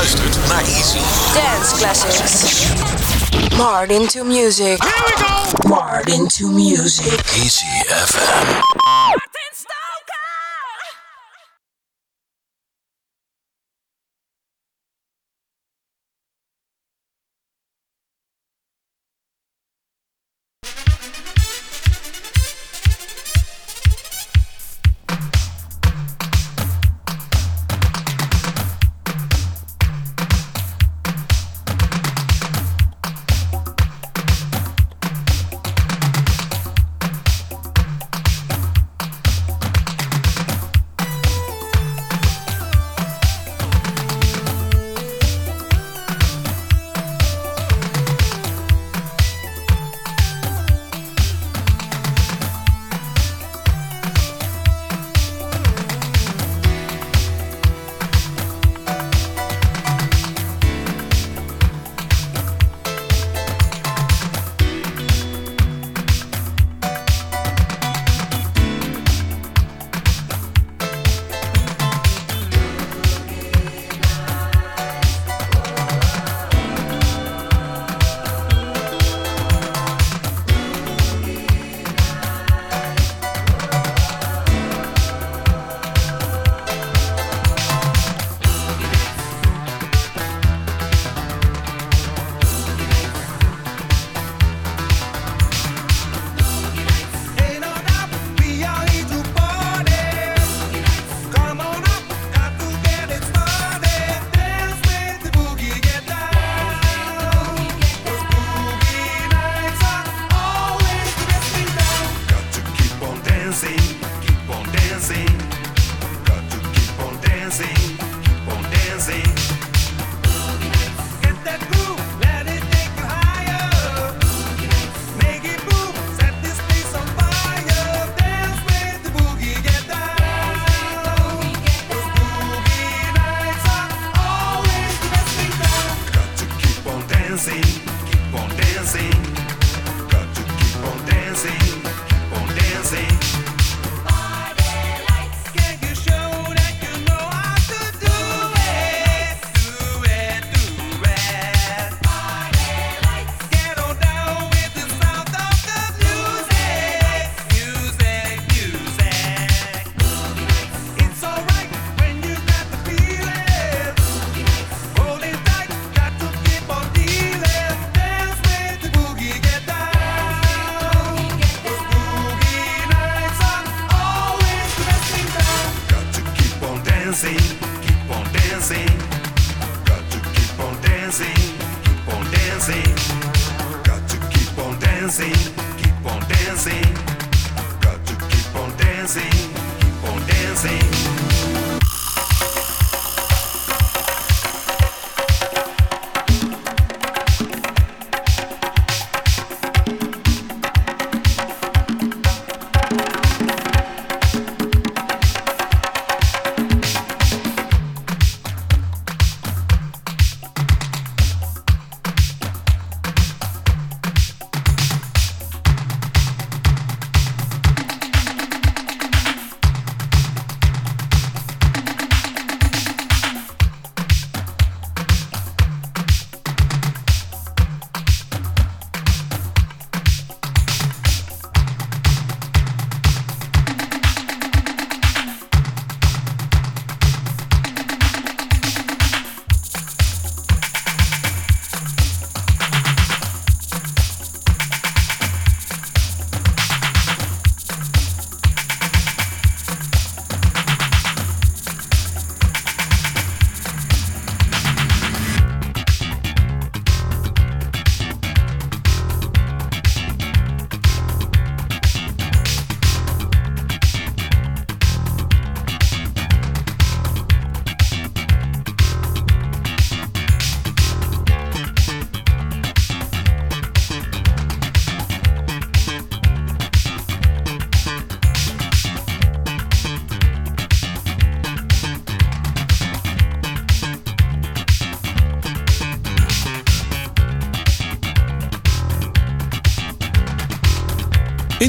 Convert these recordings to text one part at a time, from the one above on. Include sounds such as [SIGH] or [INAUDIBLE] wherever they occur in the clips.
luistert naar Easy. Dance classics. Martin to music. Here we go. Martin to music. Easy FM.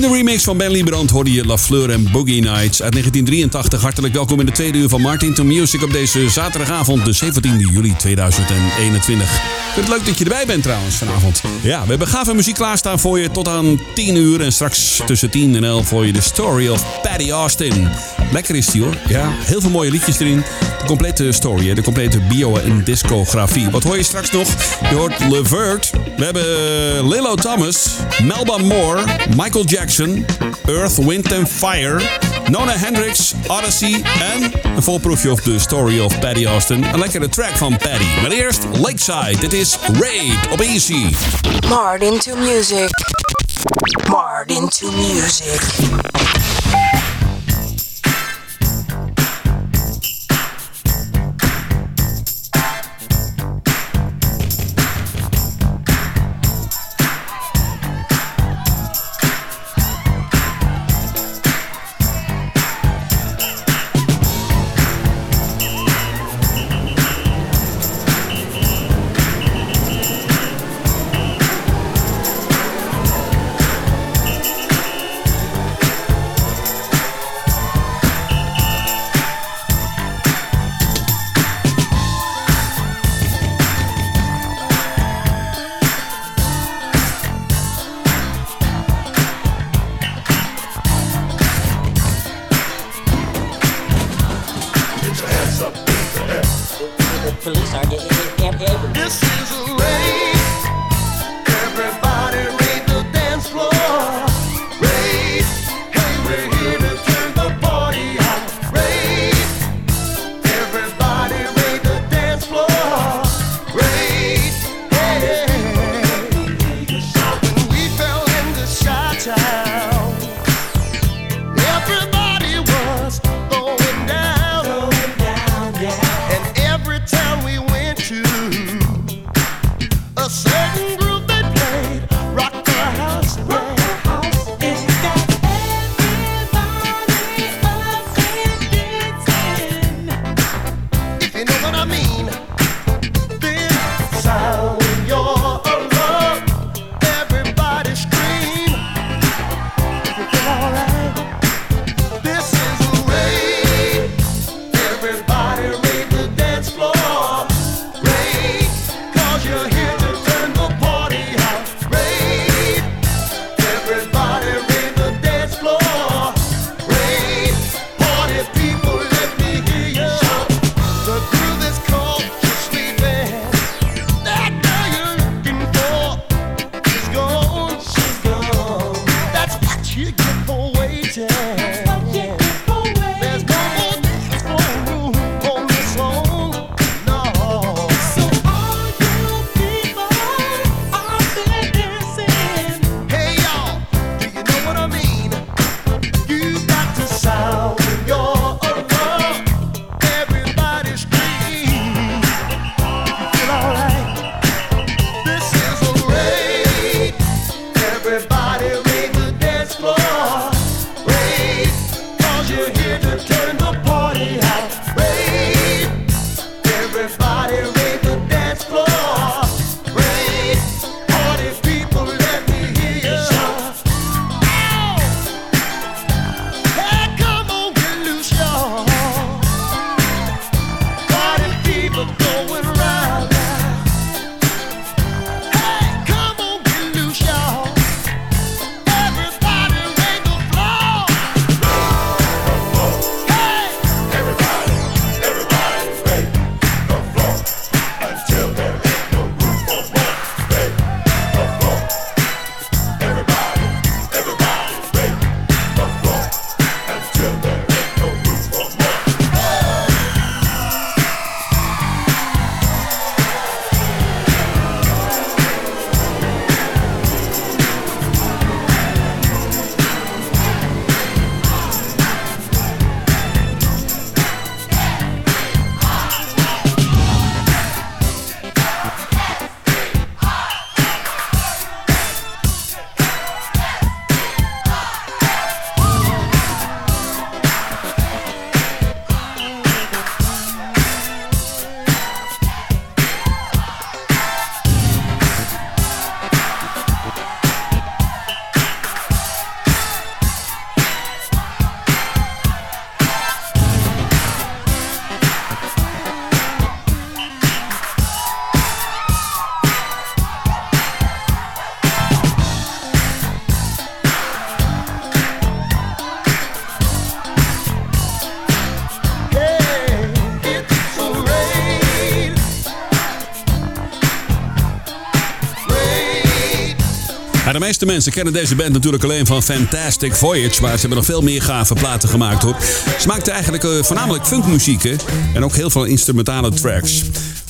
In de remix van Ben Liebrand hoorde je La Fleur en Boogie Nights uit 1983. Hartelijk welkom in de tweede uur van Martin to Music op deze zaterdagavond, de 17 juli 2021. Ik vind het leuk dat je erbij bent trouwens vanavond. Ja, we hebben gave muziek klaarstaan voor je tot aan 10 uur. En straks tussen 10 en 11 voor je de story of Patty Austin. Lekker is die hoor. Ja, heel veel mooie liedjes erin. De complete story, de complete bio en discografie. Wat hoor je straks nog? Je hoort Levert. We hebben Lilo Thomas, Melba Moore, Michael Jackson, Earth, Wind and Fire, Nona Hendrix, Odyssey en een volproefje of de story of Patty Austin. Een lekkere track van Patty. Maar eerst Lakeside. Dit is Raid op Easy. Martin to music. Martin to music. Meeste mensen kennen deze band natuurlijk alleen van Fantastic Voyage. Maar ze hebben nog veel meer gave platen gemaakt hoor. Ze maakten eigenlijk uh, voornamelijk funkmuziek en ook heel veel instrumentale tracks.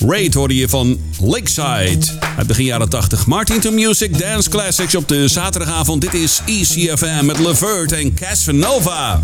Raid hoorde je van Lakeside uit begin jaren 80. Martin to Music Dance Classics op de zaterdagavond. Dit is ECFM met Levert en Casanova.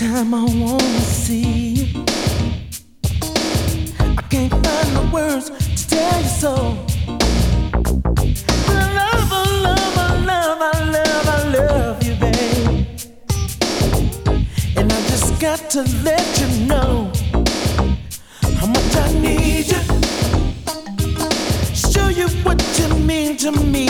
time I wanna see. you. I can't find the words to tell you so. I love, I love, I love, I love, I love you, babe. And I just got to let you know how much I need you. Show you what you mean to me.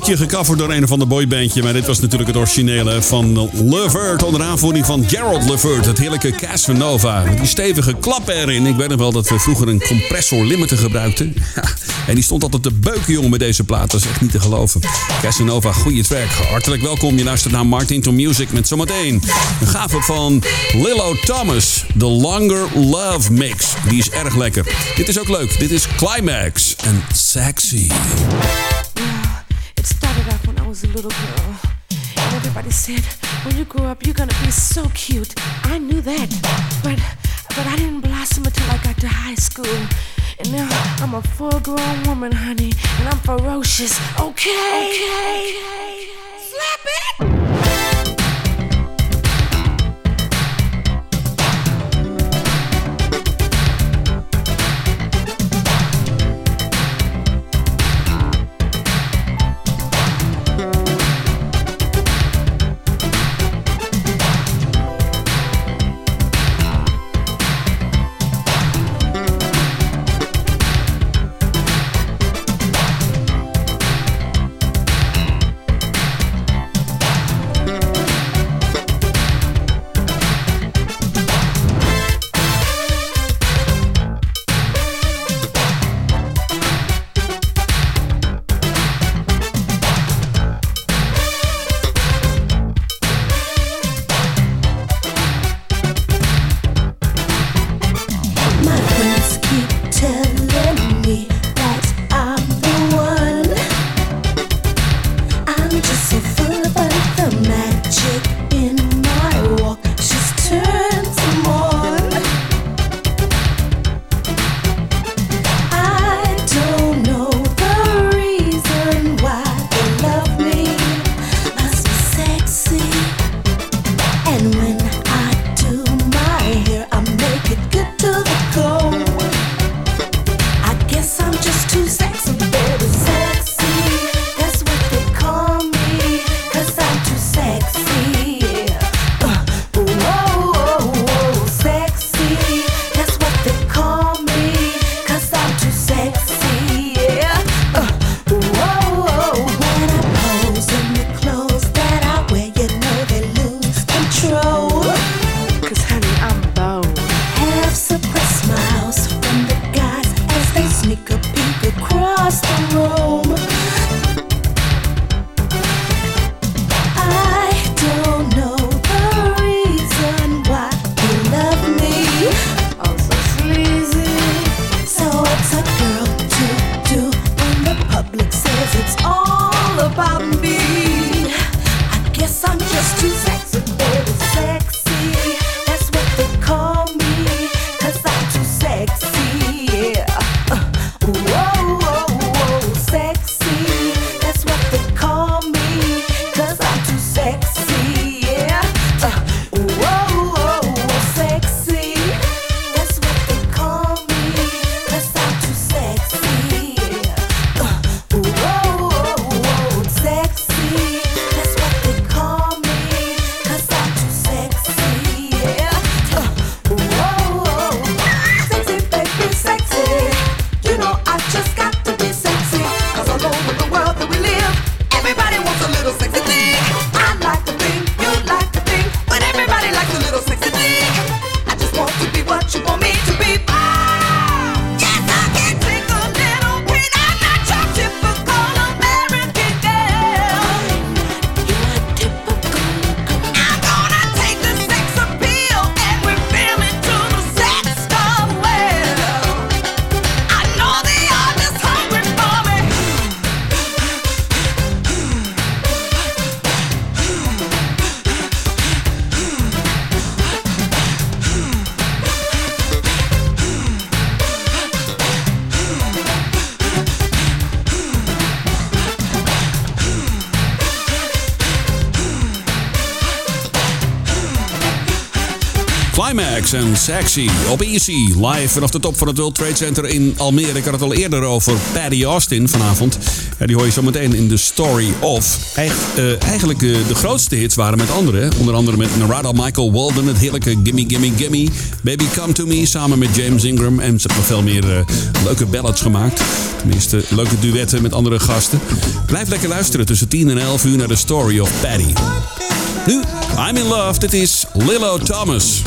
keertje gecoverd door een of ander boybandje. Maar dit was natuurlijk het originele van Levert. Onder aanvoering van Gerald Levert. Het heerlijke Casanova. Met die stevige klappen erin. Ik weet nog wel dat we vroeger een compressor limiter gebruikten. En die stond altijd te beuken, jongen, met deze plaat. Dat is echt niet te geloven. Casanova, goede track. Hartelijk welkom. Je luistert naar Martin to Music met zometeen een gave van Lillo Thomas. The Longer Love Mix. Die is erg lekker. Dit is ook leuk. Dit is Climax en Sexy. Little girl. And everybody said, when you grow up, you're gonna be so cute. I knew that. But but I didn't blossom until I got to high school. And now I'm a full grown woman, honey. And I'm ferocious. Okay. Okay. Slap it! Sexy op Easy. Live vanaf de top van het World Trade Center in Almere. Ik had het al eerder over Paddy Austin vanavond. Ja, die hoor je zo meteen in The Story of. Eig uh, eigenlijk uh, de grootste hits waren met anderen. Onder andere met Narada Michael Walden. Het heerlijke Gimme Gimme Gimme. Baby Come To Me samen met James Ingram. En ze hebben veel meer uh, leuke ballads gemaakt. Tenminste, leuke duetten met andere gasten. Blijf lekker luisteren tussen 10 en 11 uur naar The Story of Paddy. Nu, I'm in love. Dit is Lilo Thomas.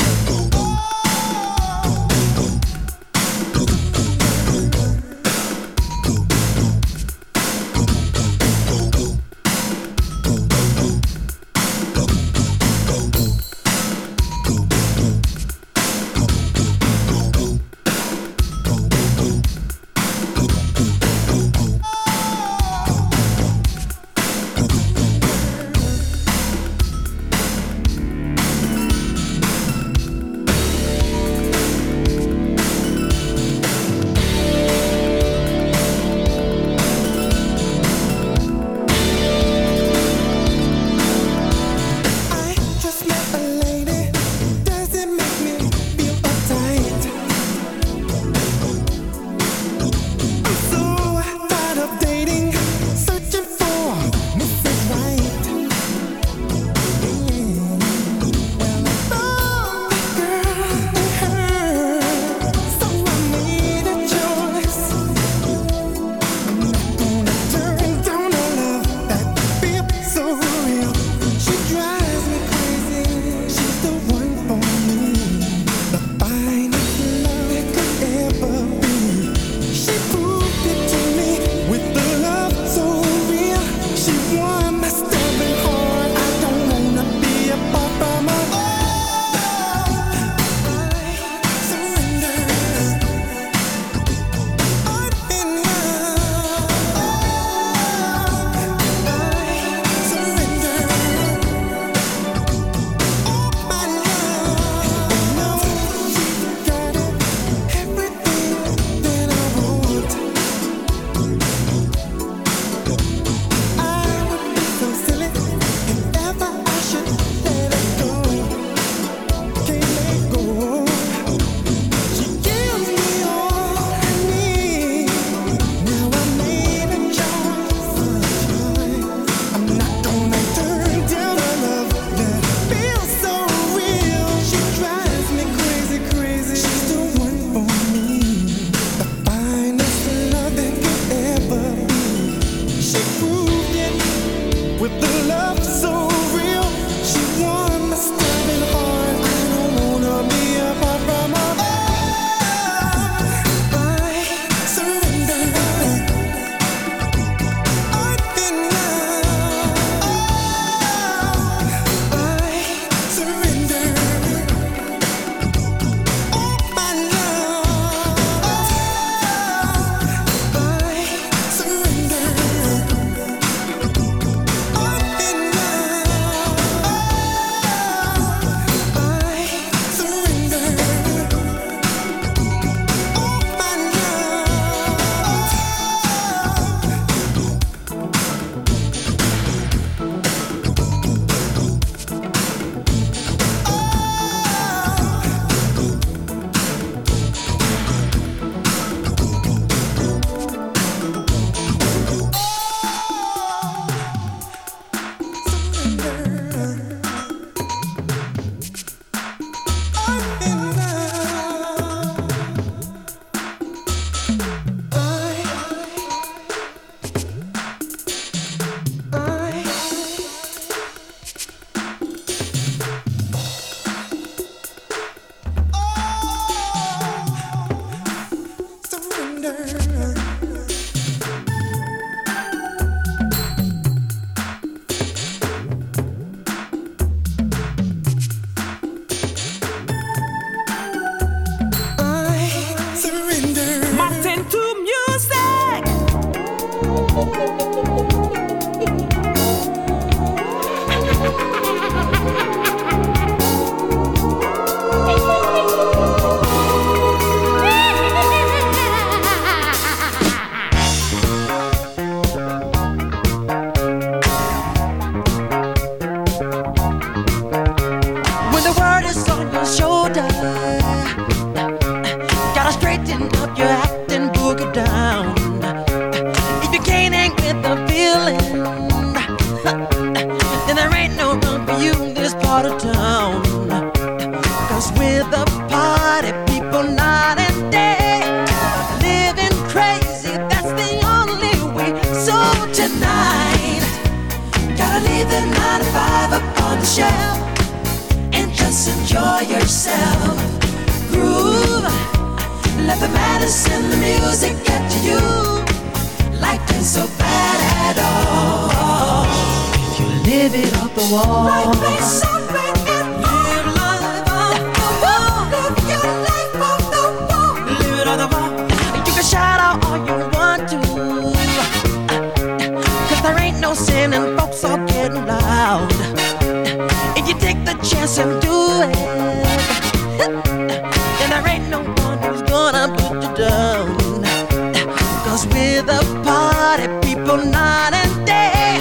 party people night and day.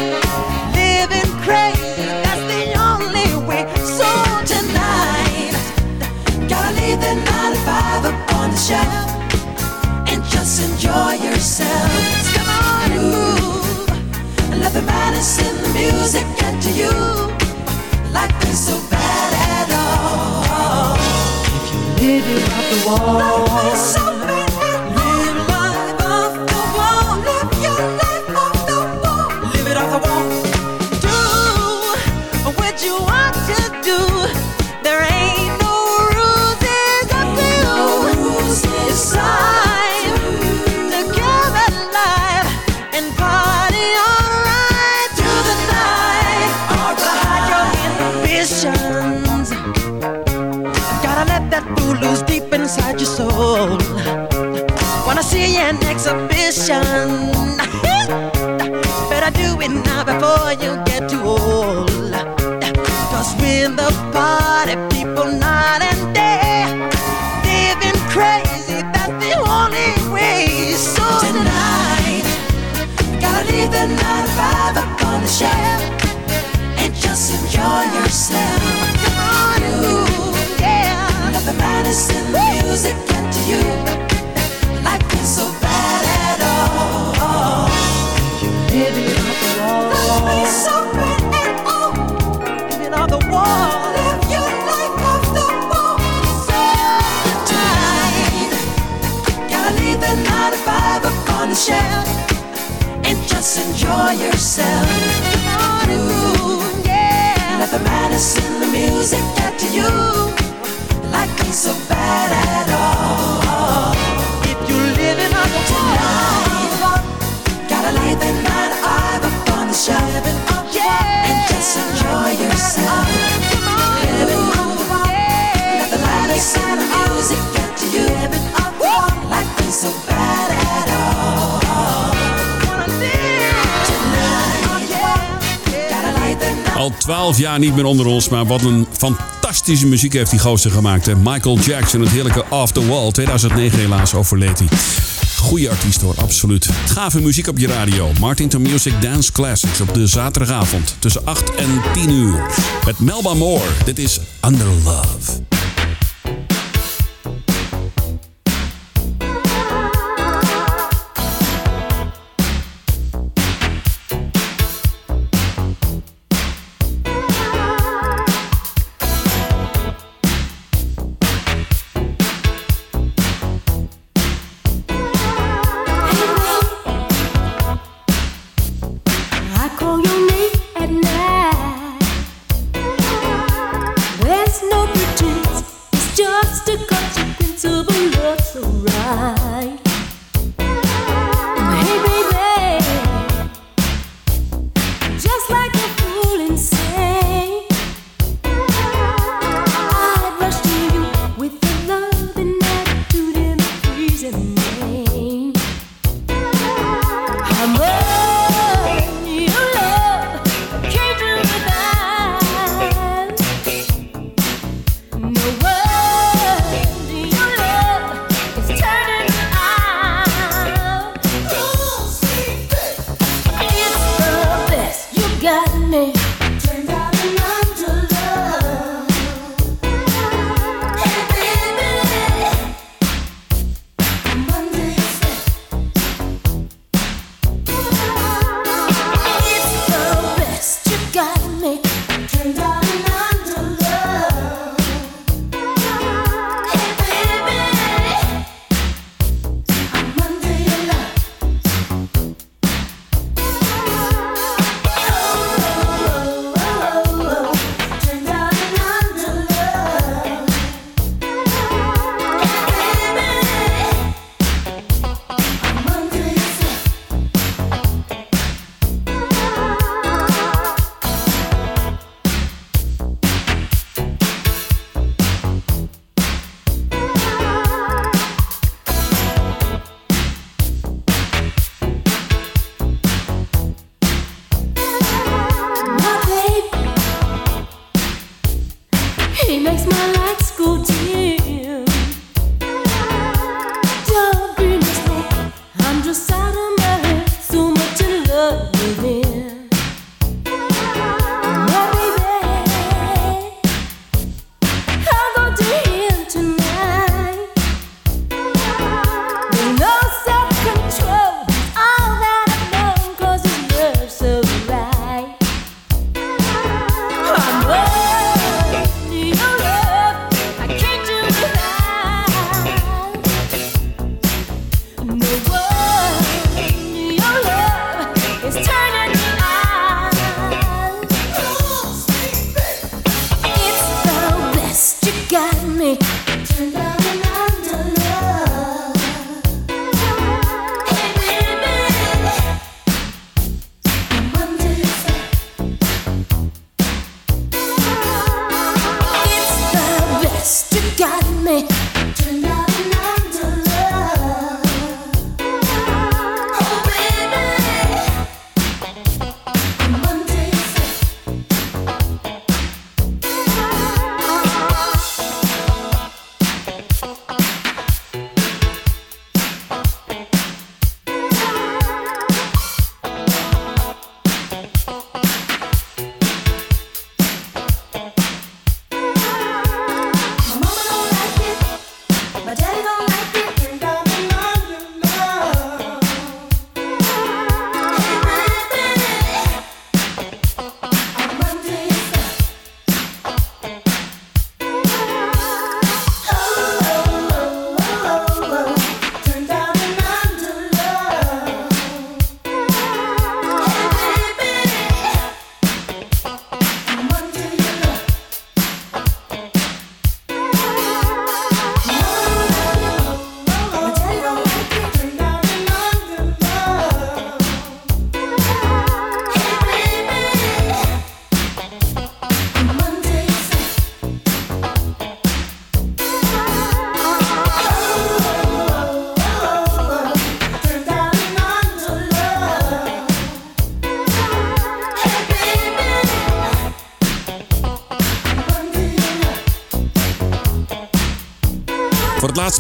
Living crazy, that's the only way. So tonight, gotta leave the 95 up on the shelf and just enjoy yourselves. Come on, move. Let the madness in the music get to you. Life is so bad at all. If you live it off the wall. exhibition. Better do it now before you get too old. Cause we're the party people night and day. Living crazy, that's the only way. So tonight, gotta leave the 9 to 5 up on the shelf. And just enjoy yourself. Come on, ooh, yeah. Let the madness and the music enjoy yourself. Ooh, yeah. Nothing matters in the music get to you 12 jaar niet meer onder ons. Maar wat een fantastische muziek heeft die gozer gemaakt. Michael Jackson, het heerlijke Off the Wall. 2009 helaas overleed hij. Goeie artiest hoor, absoluut. Gave muziek op je radio. Martin to Music Dance Classics op de zaterdagavond tussen 8 en 10 uur. Met Melba Moore. Dit is Under Love.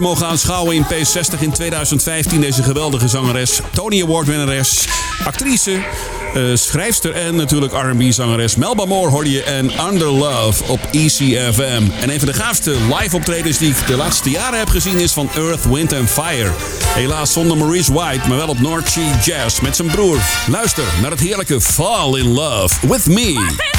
Mogen aanschouwen in P60 in 2015. Deze geweldige zangeres, Tony Award winnares, actrice, eh, schrijfster en natuurlijk R&B zangeres Melba Moore hoorde je en Under Love op ECFM. En een van de gaafste live optredens die ik de laatste jaren heb gezien is van Earth, Wind and Fire. Helaas zonder Maurice White, maar wel op North Sea Jazz met zijn broer. Luister naar het heerlijke Fall in Love with Me.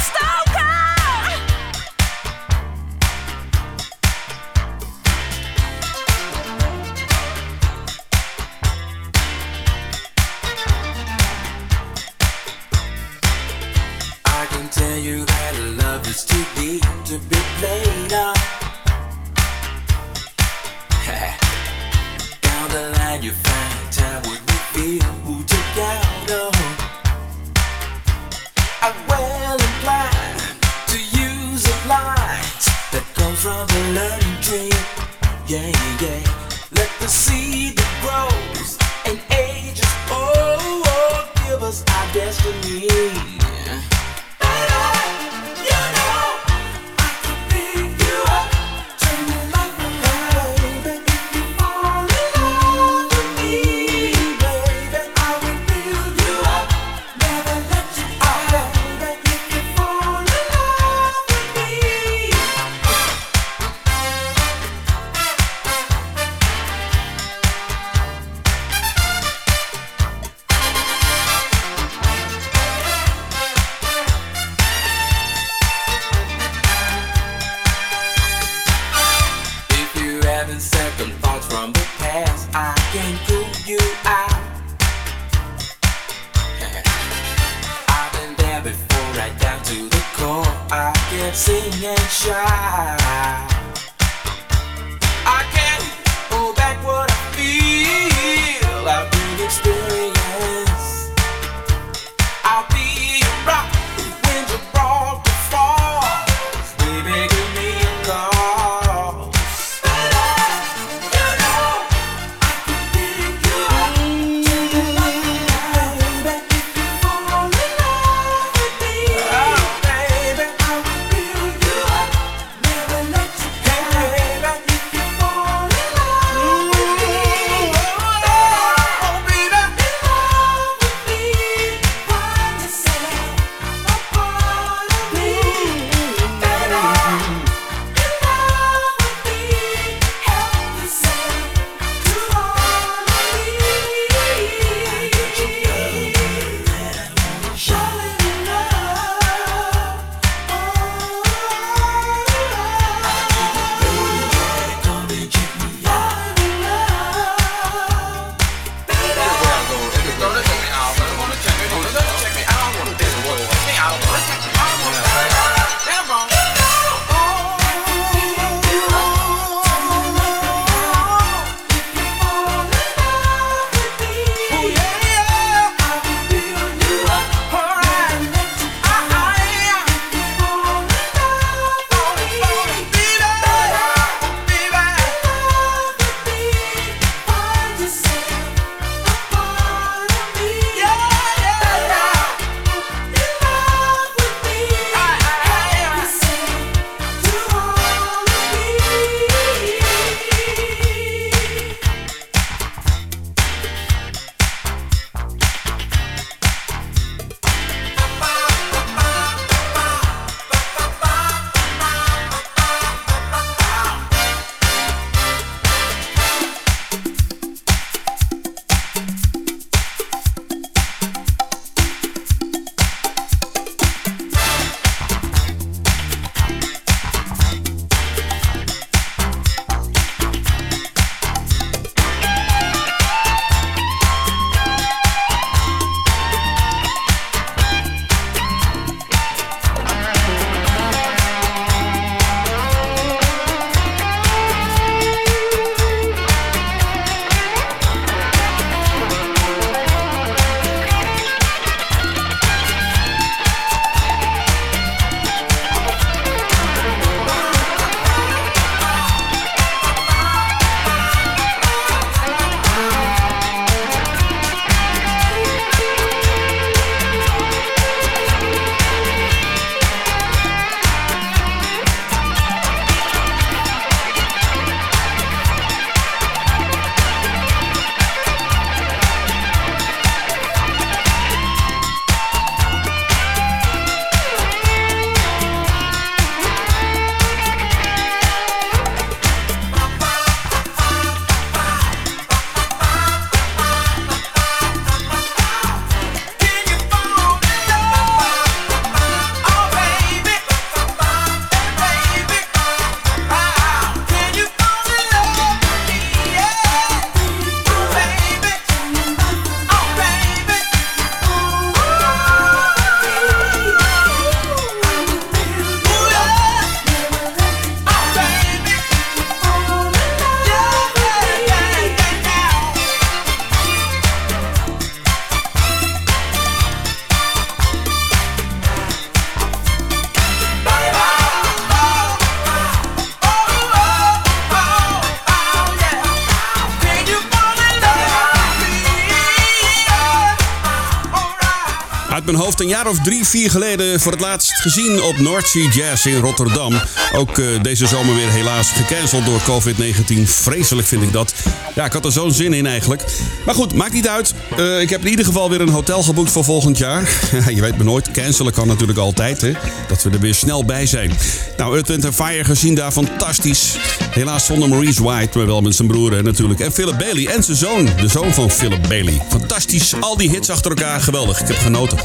Een jaar of drie, vier geleden voor het laatst gezien op North Sea Jazz in Rotterdam. Ook eh, deze zomer weer helaas gecanceld door COVID-19. Vreselijk vind ik dat. Ja, ik had er zo'n zin in eigenlijk. Maar goed, maakt niet uit. Eh, ik heb in ieder geval weer een hotel geboekt voor volgend jaar. [LAUGHS] je weet me nooit, cancelen kan natuurlijk altijd, hè. Dat we er weer snel bij zijn. Nou, Earth, Wind Fire gezien daar, fantastisch. Helaas zonder Maurice White, maar wel met zijn broer natuurlijk. En Philip Bailey en zijn zoon, de zoon van Philip Bailey. Fantastisch, al die hits achter elkaar, geweldig. Ik heb genoten.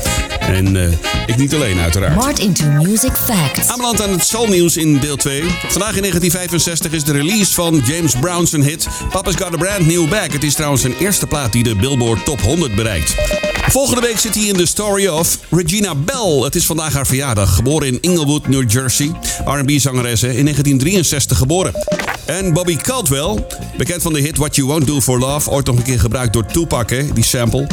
En eh, ik niet alleen uiteraard. Mart into Music Facts. Aanbeland aan het soulnieuws in deel 2. Vandaag in 1965 is de release van James Brown's hit Papa's Got a Brand New Bag. Het is trouwens zijn eerste plaat die de Billboard Top 100 bereikt. Volgende week zit hij in The Story of Regina Bell. Het is vandaag haar verjaardag. Geboren in Inglewood, New Jersey. R&B-zangeres in 1963 geboren. En Bobby Caldwell, bekend van de hit What You Won't Do For Love... ooit nog een keer gebruikt door Tupac, hè, die sample...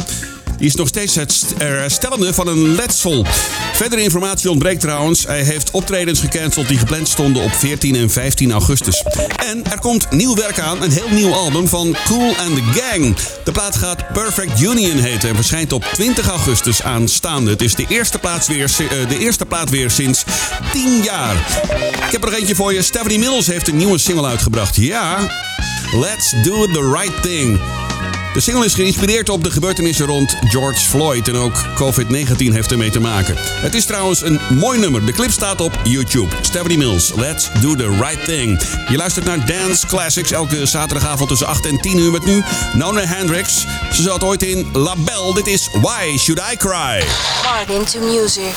Die is nog steeds het herstellende van een letsel. Verdere informatie ontbreekt trouwens. Hij heeft optredens gecanceld die gepland stonden op 14 en 15 augustus. En er komt nieuw werk aan, een heel nieuw album van Cool and the Gang. De plaat gaat Perfect Union heten en verschijnt op 20 augustus aanstaande. Het is de eerste, weer, eh, de eerste plaat weer sinds 10 jaar. Ik heb er nog eentje voor je. Stephanie Mills heeft een nieuwe single uitgebracht. Ja, Let's Do the Right Thing. De single is geïnspireerd op de gebeurtenissen rond George Floyd en ook COVID-19 heeft ermee te maken. Het is trouwens een mooi nummer. De clip staat op YouTube. Stephanie Mills, Let's Do The Right Thing. Je luistert naar Dance Classics elke zaterdagavond tussen 8 en 10 uur met nu Nona Hendricks. Ze zat ooit in La Belle. Dit is Why Should I Cry? Martin to music.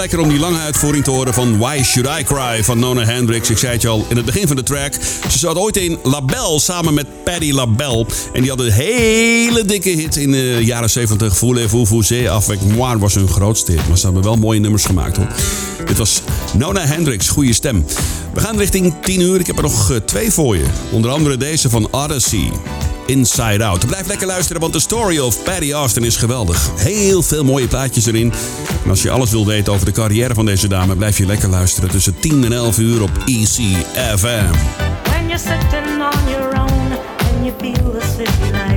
lekker om die lange uitvoering te horen van Why Should I Cry van Nona Hendrix, Ik zei het je al in het begin van de track. Ze zat ooit in Label samen met Paddy Label. En die hadden een hele dikke hit in de jaren 70. Voulez vous vous avec moi was hun grootste hit. Maar ze hebben wel mooie nummers gemaakt hoor. Dit was Nona Hendrix, goede stem. We gaan richting 10 uur. Ik heb er nog eh, twee voor je. Onder andere deze van Odyssey. Inside Out. Blijf lekker luisteren, want de story of Paddy Austin is geweldig. Heel veel mooie plaatjes erin. En als je alles wil weten over de carrière van deze dame, blijf je lekker luisteren tussen 10 en 11 uur op ECFM. When you're sitting on your own and you feel the city night.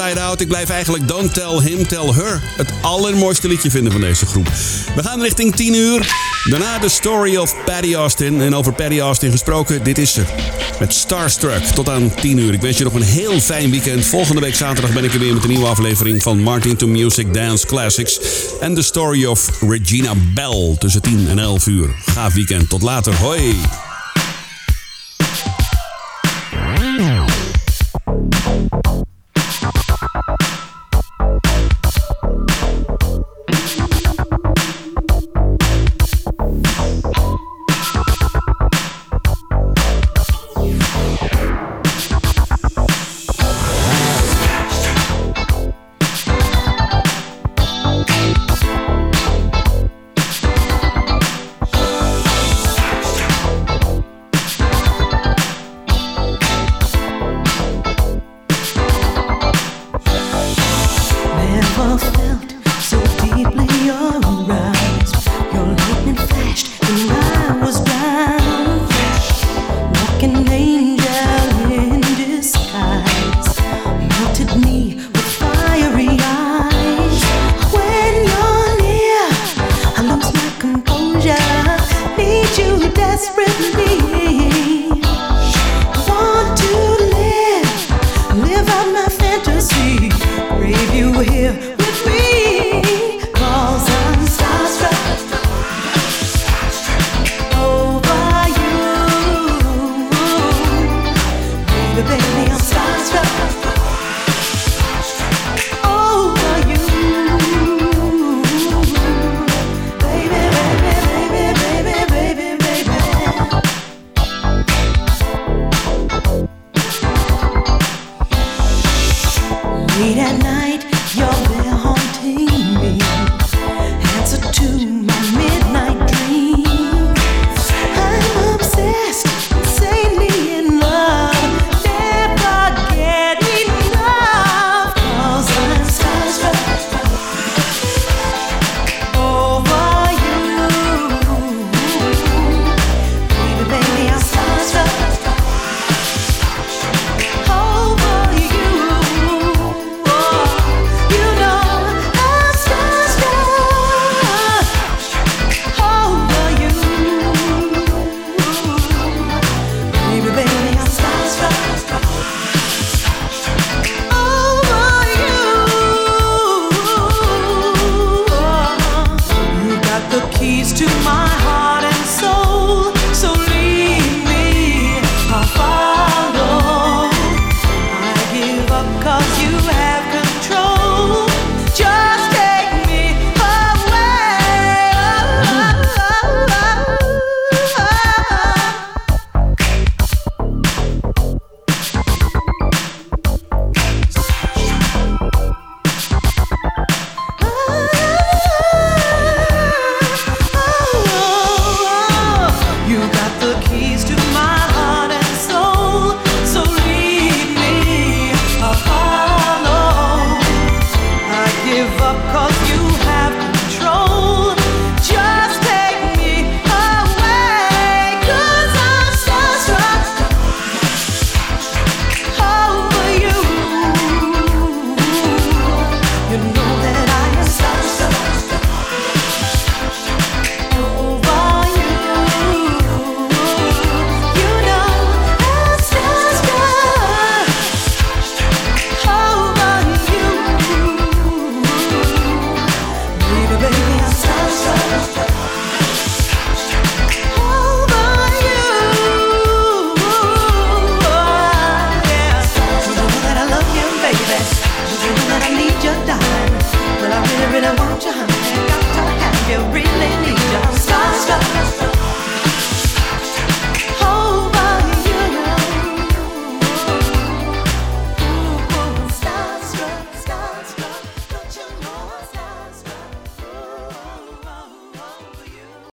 Out. Ik blijf eigenlijk Don't Tell Him, Tell Her het allermooiste liedje vinden van deze groep. We gaan richting 10 uur. Daarna de story of Patty Austin. En over Patty Austin gesproken, dit is ze. Met Starstruck tot aan 10 uur. Ik wens je nog een heel fijn weekend. Volgende week zaterdag ben ik er weer met een nieuwe aflevering van Martin to Music Dance Classics. En de story of Regina Bell tussen 10 en 11 uur. Gaaf weekend. Tot later. Hoi.